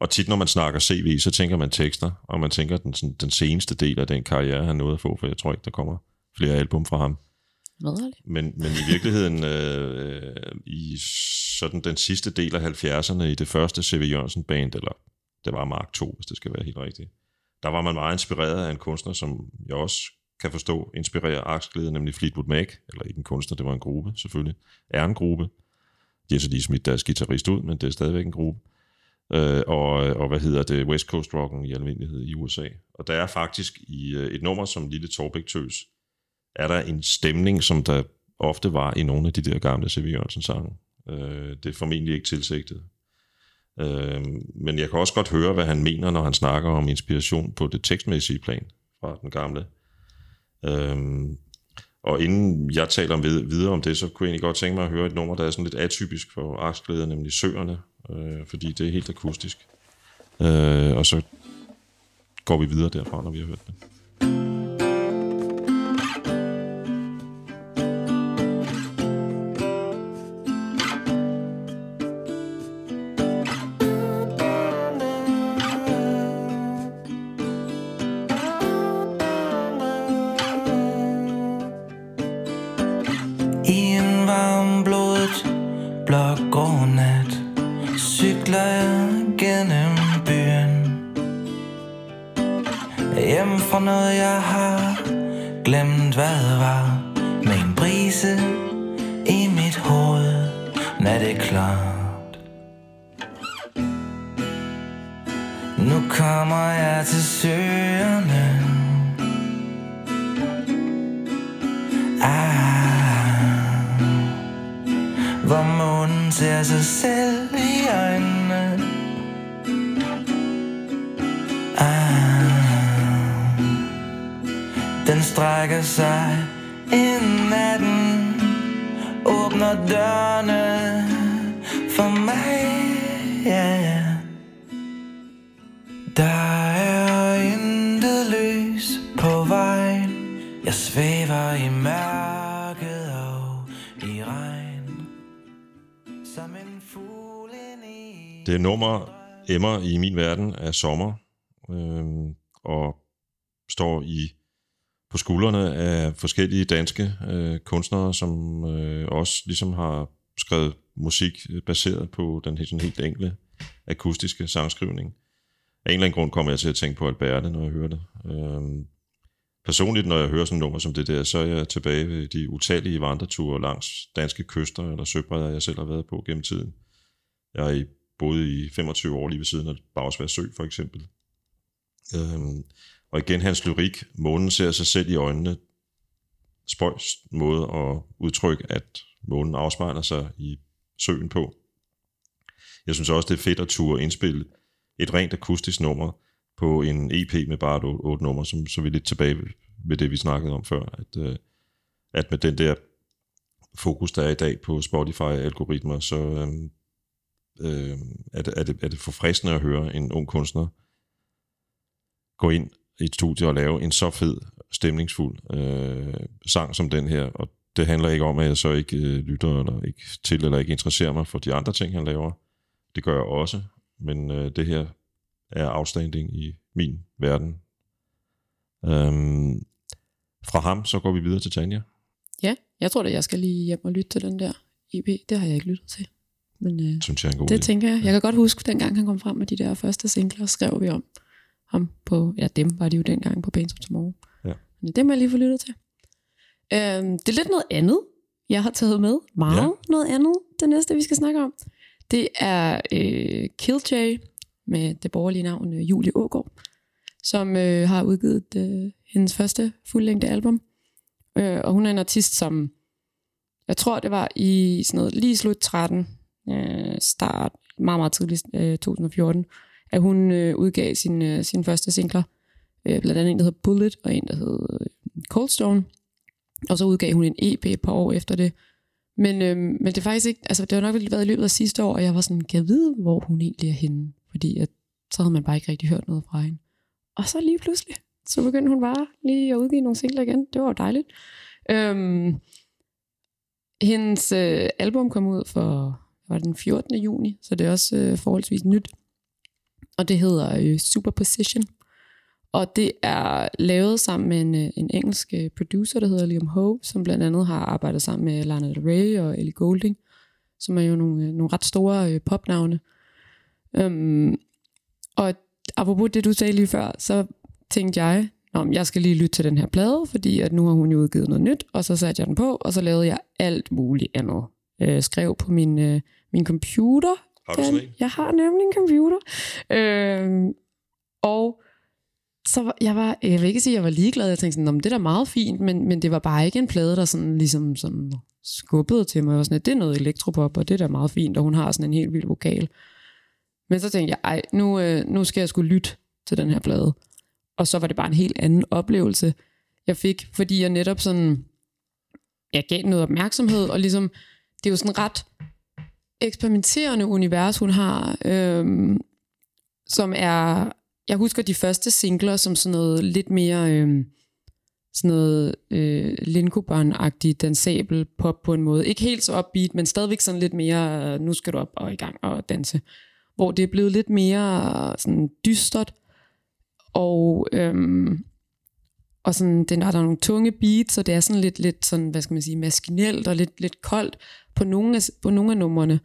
og tit, når man snakker CV, så tænker man tekster, og man tænker den, sådan, den seneste del af den karriere, han nåede at få, for jeg tror ikke, der kommer flere album fra ham. Ridderligt. Men, men i virkeligheden, øh, øh, i sådan den sidste del af 70'erne, i det første C.V. Jørgensen-band, eller det var Mark 2, hvis det skal være helt rigtigt, der var man meget inspireret af en kunstner, som jeg også kan forstå, inspirerer aksglæde, nemlig Fleetwood Mac, eller ikke en kunstner, det var en gruppe selvfølgelig, er en gruppe. De har så lige smidt deres guitarist ud, men det er stadigvæk en gruppe. øh, og, og hvad hedder det, West Coast Rocken i almindelighed i USA. Og der er faktisk i øh, et nummer som Lille Torbæk Tøs, er der en stemning, som der ofte var i nogle af de der gamle C.V. Jørgensen sange. Øh, det er formentlig ikke tilsigtet. Øh, men jeg kan også godt høre, hvad han mener, når han snakker om inspiration på det tekstmæssige plan fra den gamle. Øh, og inden jeg taler om videre om det, så kunne jeg egentlig godt tænke mig at høre et nummer, der er sådan lidt atypisk for aksglæder, nemlig Søerne, øh, fordi det er helt akustisk. Øh, og så går vi videre derfra, når vi har hørt det. Emmer i min verden af sommer, øh, og står i på skuldrene af forskellige danske øh, kunstnere, som øh, også ligesom har skrevet musik øh, baseret på den helt, sådan helt enkle akustiske sangskrivning. Af en eller anden grund kommer jeg til at tænke på Alberte, når jeg hører det. Øh, personligt, når jeg hører sådan nummer som det der, så er jeg tilbage ved de utallige vandreture langs danske kyster eller søbredder, jeg selv har været på gennem tiden. Jeg er i, boede i 25 år lige ved siden af Bagsvær Sø, for eksempel. Øhm, og igen hans lyrik, månen ser sig selv i øjnene, spøjs måde at udtrykke, at månen afspejler sig i søen på. Jeg synes også, det er fedt at turde indspille et rent akustisk nummer på en EP med bare et otte, nummer, som, så er vi lidt tilbage med det, vi snakkede om før, at, øh, at med den der fokus, der er i dag på Spotify-algoritmer, så øhm, øh, er, det, er, det, er det forfriskende at høre en ung kunstner gå ind i et studie og lave en så fed, stemningsfuld øh, sang som den her. Og det handler ikke om, at jeg så ikke øh, lytter eller ikke til eller ikke interesserer mig for de andre ting, han laver. Det gør jeg også, men øh, det her er outstanding i min verden. Øhm, fra ham, så går vi videre til Tanja. Ja, jeg tror da, jeg skal lige hjem og lytte til den der EP. Det har jeg ikke lyttet til. Men øh, Synes jeg er en god det idé. tænker jeg. Jeg kan godt huske, dengang han kom frem med de der første singler, skrev vi om ham på, ja dem var de jo dengang på Pains of Tomorrow. Ja. Men det må jeg lige få lyttet til. Øhm, det er lidt noget andet, jeg har taget med. Meget Ja. noget andet, det næste, vi skal snakke om. Det er øh, Killjoy med det borgerlige navn øh, Julie Ågaard, som øh, har udgivet øh, hendes første fuldlængde album. Øh, og hun er en artist, som jeg tror, det var i sådan noget, lige slut 13, øh, start, meget, meget tidligt, øh, 2014, at hun øh, udgav sin, øh, sin første singler. Øh, blandt andet en, der hedder Bullet, og en, der hedder øh, Coldstone. Og så udgav hun en EP et par år efter det. Men, øh, men det er faktisk ikke, altså det har nok været i løbet af sidste år, og jeg var sådan, kan jeg vide, hvor hun egentlig er henne? Fordi at, så havde man bare ikke rigtig hørt noget fra hende. Og så lige pludselig, så begyndte hun bare lige at udgive nogle singler igen. Det var jo dejligt. Øhm, hendes øh, album kom ud for var den 14. juni, så det er også øh, forholdsvis nyt. Og det hedder øh, Superposition. Og det er lavet sammen med en, øh, en engelsk øh, producer, der hedder Liam Ho, som blandt andet har arbejdet sammen med Lana Del Rey og Ellie Goulding, som er jo nogle, øh, nogle ret store øh, popnavne. Øhm, og apropos det, du sagde lige før, så tænkte jeg, Nå, jeg skal lige lytte til den her plade, fordi at nu har hun jo udgivet noget nyt, og så satte jeg den på, og så lavede jeg alt muligt andet. Øh, skrev på min, øh, min computer, Har du sådan en? Jeg har nemlig en computer. Øhm, og så var, jeg var, jeg vil ikke sige, at jeg var ligeglad. Jeg tænkte sådan, "Nå, men det er da meget fint, men, men det var bare ikke en plade, der sådan, ligesom sådan skubbede til mig. Og sådan, at det er noget elektropop, og det er da meget fint, og hun har sådan en helt vild vokal. Men så tænkte jeg, ej, nu, øh, nu skal jeg skulle lytte til den her plade. Og så var det bare en helt anden oplevelse, jeg fik, fordi jeg netop sådan, jeg gav den noget opmærksomhed, og ligesom, det er jo sådan ret eksperimenterende univers, hun har, øhm, som er, jeg husker de første singler som sådan noget lidt mere, øhm, sådan noget øh, Linkobarn-agtig dansabel pop på en måde. Ikke helt så upbeat, men stadigvæk sådan lidt mere, nu skal du op og i gang og danse. Hvor det er blevet lidt mere sådan dystert, og, øhm, og sådan, den, der er nogle tunge beats, så det er sådan lidt, lidt sådan, hvad skal man sige, maskinelt og lidt, lidt koldt på nogle af, på nogle af numrene.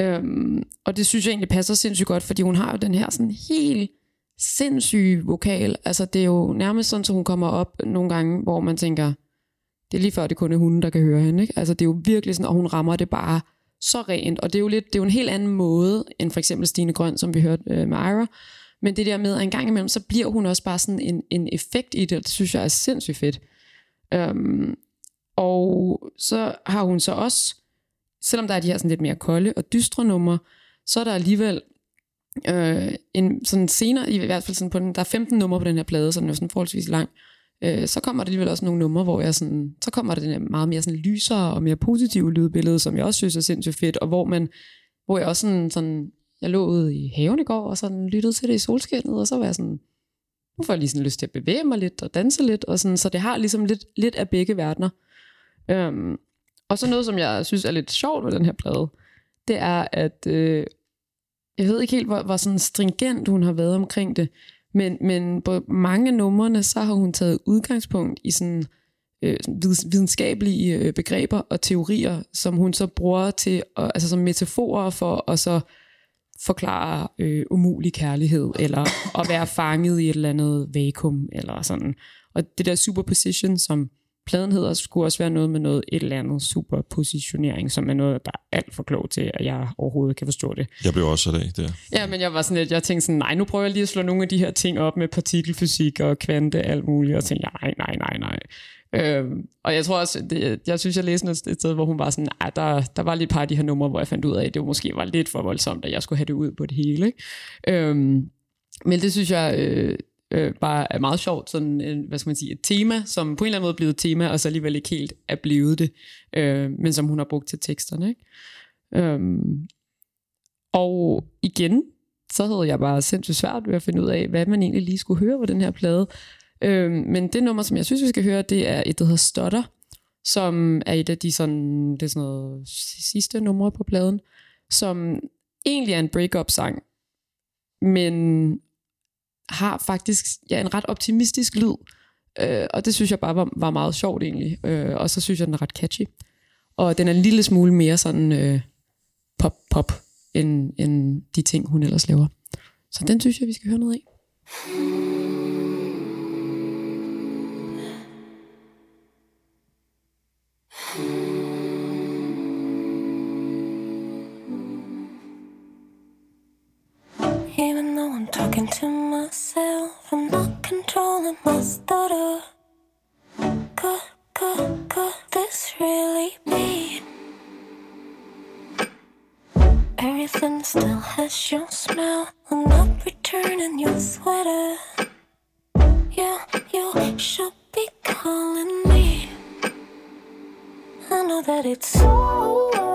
Øhm, og det synes jeg egentlig passer sindssygt godt, fordi hun har jo den her sådan helt sindssyge vokal. Altså det er jo nærmest sådan, at hun kommer op nogle gange, hvor man tænker, det er lige før det kun er hunden, der kan høre hende. Ikke? Altså det er jo virkelig sådan, og hun rammer det bare så rent. Og det er jo, lidt, det er jo en helt anden måde, end for eksempel Stine Grøn, som vi hørte øh, med Ira. Men det der med, at en gang imellem, så bliver hun også bare sådan en, en effekt i det, og det synes jeg er sindssygt fedt. Øhm, og så har hun så også, selvom der er de her sådan lidt mere kolde og dystre numre, så er der alligevel øh, en sådan senere, i hvert fald sådan på den, der er 15 numre på den her plade, så den er sådan forholdsvis lang. Øh, så kommer der alligevel også nogle numre, hvor jeg sådan, så kommer der den her meget mere sådan lysere og mere positive lydbillede, som jeg også synes er sindssygt fedt, og hvor man, hvor jeg også sådan, sådan jeg lå ude i haven i går, og sådan lyttede til det i solskinnet, og så var jeg sådan, nu får jeg lige sådan lyst til at bevæge mig lidt og danse lidt, og sådan, så det har ligesom lidt, lidt af begge verdener. Øhm, og så noget, som jeg synes er lidt sjovt ved den her plade, det er, at øh, jeg ved ikke helt, hvor, hvor sådan stringent hun har været omkring det, men, men på mange numrene, så har hun taget udgangspunkt i sådan øh, videnskabelige øh, begreber og teorier, som hun så bruger til, og, altså som metaforer for at så forklare øh, umulig kærlighed, eller at være fanget i et eller andet vakuum, eller sådan. Og det der superposition, som pladen hedder, skulle også være noget med noget et eller andet superpositionering, som er noget, der er alt for klogt til, at jeg overhovedet kan forstå det. Jeg blev også af der. Ja, men jeg var sådan lidt, jeg tænkte sådan, nej, nu prøver jeg lige at slå nogle af de her ting op med partikelfysik og kvante alt muligt, og tænkte, nej, nej, nej, nej. Øhm, og jeg tror også, det, jeg synes, jeg læste et sted, hvor hun var sådan, at der, der var lige et par af de her numre, hvor jeg fandt ud af, at det måske var lidt for voldsomt, at jeg skulle have det ud på det hele. Ikke? Øhm, men det synes jeg øh, øh, bare er meget sjovt, sådan, en, hvad skal man sige, et tema, som på en eller anden måde er blevet et tema, og så alligevel ikke helt er blevet det, øh, men som hun har brugt til teksterne. Ikke? Øhm, og igen, så havde jeg bare sindssygt svært ved at finde ud af, hvad man egentlig lige skulle høre på den her plade. Øhm, men det nummer, som jeg synes, vi skal høre, det er et, der hedder Stotter, som er et af de sådan, det er sådan noget sidste numre på pladen, som egentlig er en break-up-sang, men har faktisk ja, en ret optimistisk lyd. Øh, og det synes jeg bare var, var meget sjovt egentlig. Øh, og så synes jeg, den er ret catchy. Og den er en lille smule mere sådan øh, pop-pop, end, end de ting, hun ellers laver. Så den synes jeg, vi skal høre noget af. Even talking to myself, I'm not controlling my stutter. Could, could, could this really be? Everything still has your smell. I'm not returning your sweater. Yeah, you should be calling me. I know that it's over.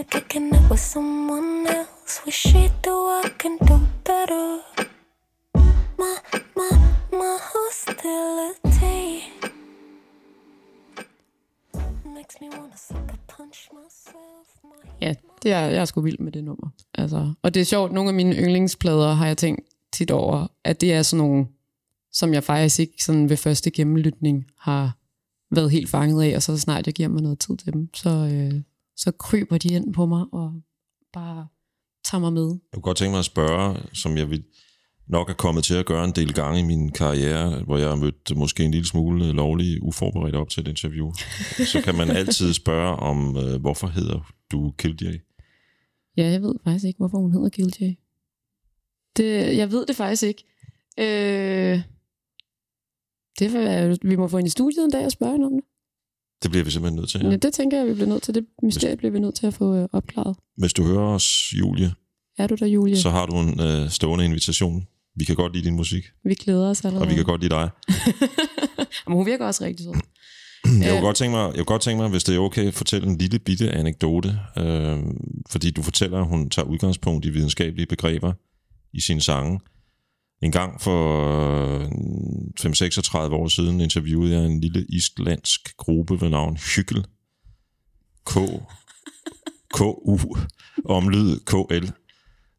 You kicking it with someone else? Wish should do I can do better. My, my, my hostility makes me wanna sucker punch myself. My Ja, det er, jeg er sgu vild med det nummer. Altså, og det er sjovt, nogle af mine yndlingsplader har jeg tænkt tit over, at det er sådan nogle, som jeg faktisk ikke sådan ved første gennemlytning har været helt fanget af, og så snart jeg giver mig noget tid til dem, så, øh, så kryber de ind på mig og bare tager mig med. Jeg kunne godt tænke mig at spørge, som jeg vil nok er kommet til at gøre en del gange i min karriere, hvor jeg har mødt måske en lille smule lovlig uforberedt op til et interview. Så kan man altid spørge om, øh, hvorfor hedder du Kildjay? Ja, jeg ved faktisk ikke, hvorfor hun hedder Gilday. Det, jeg ved det faktisk ikke. Øh, det vil, vi må få hende i studiet en dag og spørge hende om det. Det bliver vi simpelthen nødt til. Ja. Ja. det tænker jeg, vi bliver nødt til. Det mysterie bliver vi nødt til at få øh, opklaret. Hvis du hører os, Julie, Er du der, Julie? så har du en øh, stående invitation. Vi kan godt lide din musik, Vi glæder os allerede. og vi kan godt lide dig. <laughs> Men hun virker også rigtig sød. <clears throat> Jeg kunne godt tænke mig, jeg kunne godt tænke mig hvis det er okay, at fortælle en lille bitte anekdote. Øh, fordi du fortæller, at hun tager udgangspunkt i videnskabelige begreber i sine sange. En gang for øh, 5-36 år siden interviewede jeg en lille islandsk gruppe ved navn Hygel. K. K-U. Omlyd KL.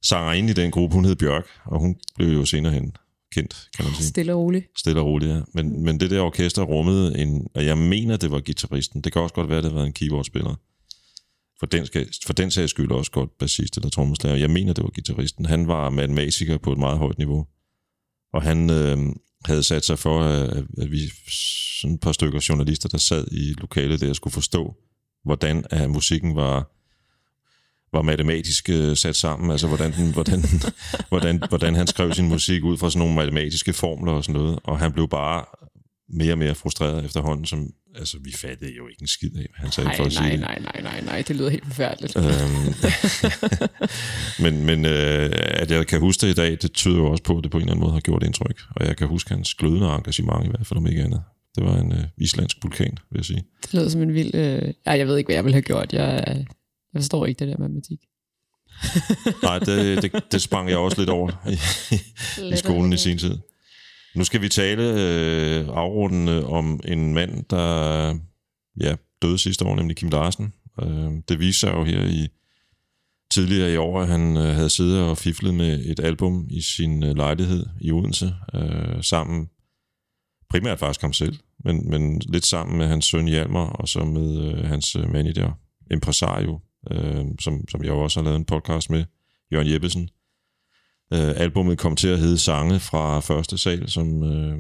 Sangerinde i den gruppe, hun hed Bjørk, og hun blev jo senere hen kendt, kan man sige Stille og roligt. stille og roligt, ja. Men, men det der orkester rummede en, og jeg mener, det var guitaristen. Det kan også godt være, det var en keyboardspiller. For den, skal, for den sags skyld også godt bassist eller trommeslager. Jeg mener, det var guitaristen. Han var matematiker på et meget højt niveau. Og han øh, havde sat sig for, øh, at, at vi sådan et par stykker journalister, der sad i lokalet der, skulle forstå, hvordan at musikken var var matematisk øh, sat sammen, altså hvordan, den, hvordan, <laughs> hvordan, hvordan han skrev sin musik ud fra sådan nogle matematiske formler og sådan noget, og han blev bare mere og mere frustreret efterhånden, som, altså vi fattede jo ikke en skid af, hvad han sagde Nej, for at sige nej, det. nej, nej, nej, nej. Det lyder helt forfærdeligt. Øhm, <laughs> men men øh, at jeg kan huske det i dag, det tyder jo også på, at det på en eller anden måde har gjort indtryk. Og jeg kan huske hans glødende engagement i hvert fald, om ikke andet. Det var en øh, islandsk vulkan, vil jeg sige. Det lyder som en vild... Øh... Ej, jeg ved ikke, hvad jeg ville have gjort. Jeg, jeg forstår ikke det der matematik. Nej, det, det, det sprang jeg også lidt over i, i skolen i sin tid. Nu skal vi tale øh, afrundende om en mand, der ja, døde sidste år, nemlig Kim Larsen. Øh, det viser sig jo her i tidligere i år, at han øh, havde siddet og fiflet med et album i sin øh, lejlighed i Odense, øh, sammen primært faktisk ham selv, men, men lidt sammen med hans søn Hjalmar, og så med øh, hans øh, manager, impresario, øh, som, som jeg også har lavet en podcast med, Jørgen Jeppesen. Øh, albummet kom til at hedde Sange fra første sal, som øh,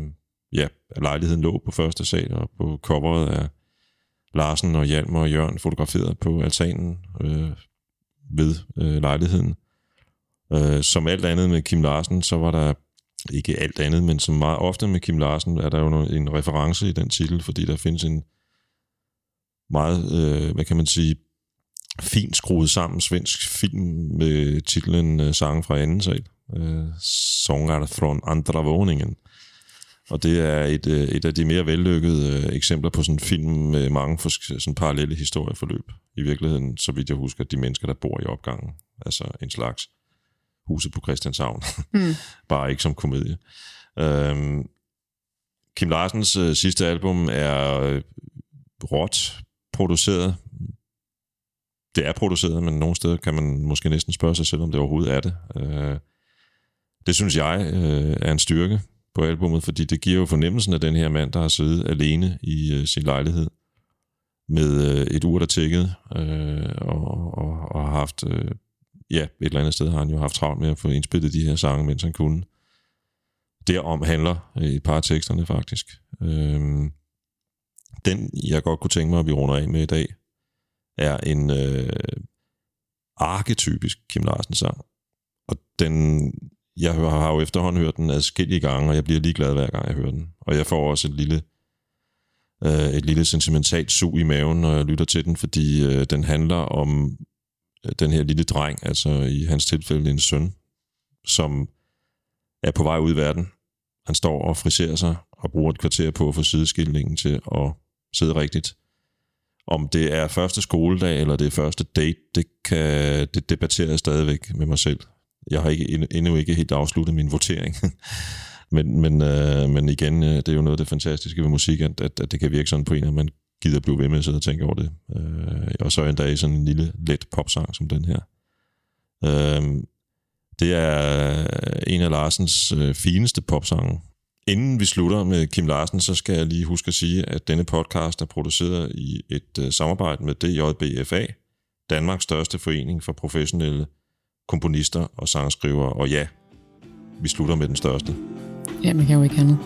ja, lejligheden lå på første sal, og på coveret af Larsen og Hjalmar og Jørgen fotograferet på altanen øh, ved øh, lejligheden. Øh, som alt andet med Kim Larsen, så var der ikke alt andet, men som meget ofte med Kim Larsen, er der jo en reference i den titel, fordi der findes en meget, øh, hvad kan man sige, fint skruet sammen svensk film med titlen øh, Sange fra anden sal. Øh, Sånger från andra våningen. Og det er et, øh, et af de mere vellykkede øh, eksempler på sådan en film med mange fors- sådan parallelle historieforløb. I virkeligheden, så vidt jeg husker, de mennesker, der bor i opgangen. Altså en slags huset på Christianshavn. <laughs> Mm. Bare ikke som komedie. Øhm, Kim Larsens øh, sidste album er øh, råt produceret. Det er produceret, men nogle steder kan man måske næsten spørge sig selv, om det overhovedet er det. Øh, det synes jeg øh, er en styrke på albummet, fordi det giver jo fornemmelsen af den her mand, der har siddet alene i øh, sin lejlighed med øh, et ur, der tækkede, øh, og, og, og har haft, øh, ja, et eller andet sted har han jo haft travlt med at få indspillet de her sange, mens han kunne. Derom handler øh, et par af teksterne faktisk. Øh, den, jeg godt kunne tænke mig, at vi runder af med i dag, er en øh, arketypisk Kim Larsen sang. Og den, jeg har jo efterhånden hørt den adskillige gange, og jeg bliver ligeglad hver gang jeg hører den. Og jeg får også et lille, øh, et lille sentimentalt sug i maven, når jeg lytter til den, fordi øh, den handler om øh, den her lille dreng, altså i hans tilfælde en søn, som er på vej ud i verden. Han står og friserer sig og bruger et kvarter på at få sideskilningen til at sidde rigtigt. Om det er første skoledag, eller det er første date, det, kan, det debatterer jeg stadigvæk med mig selv. Jeg har ikke, endnu- ikke helt afsluttet min votering. <laughs> men, men, øh, men igen, øh, det er jo noget af det fantastiske ved musik, at, at, at det kan virke sådan på en, at man gider blive ved med at sidde og tænke over det. Øh, og så endda i sådan en lille let popsang som den her. Øh, det er en af Larsens øh, fineste popsange. Inden vi slutter med Kim Larsen, så skal jeg lige huske at sige, at denne podcast er produceret i et øh, samarbejde med DJBFA, Danmarks største forening for professionelle komponister og sangskrivere. Og ja, vi slutter med den største. Ja, man kan jo ikke andet.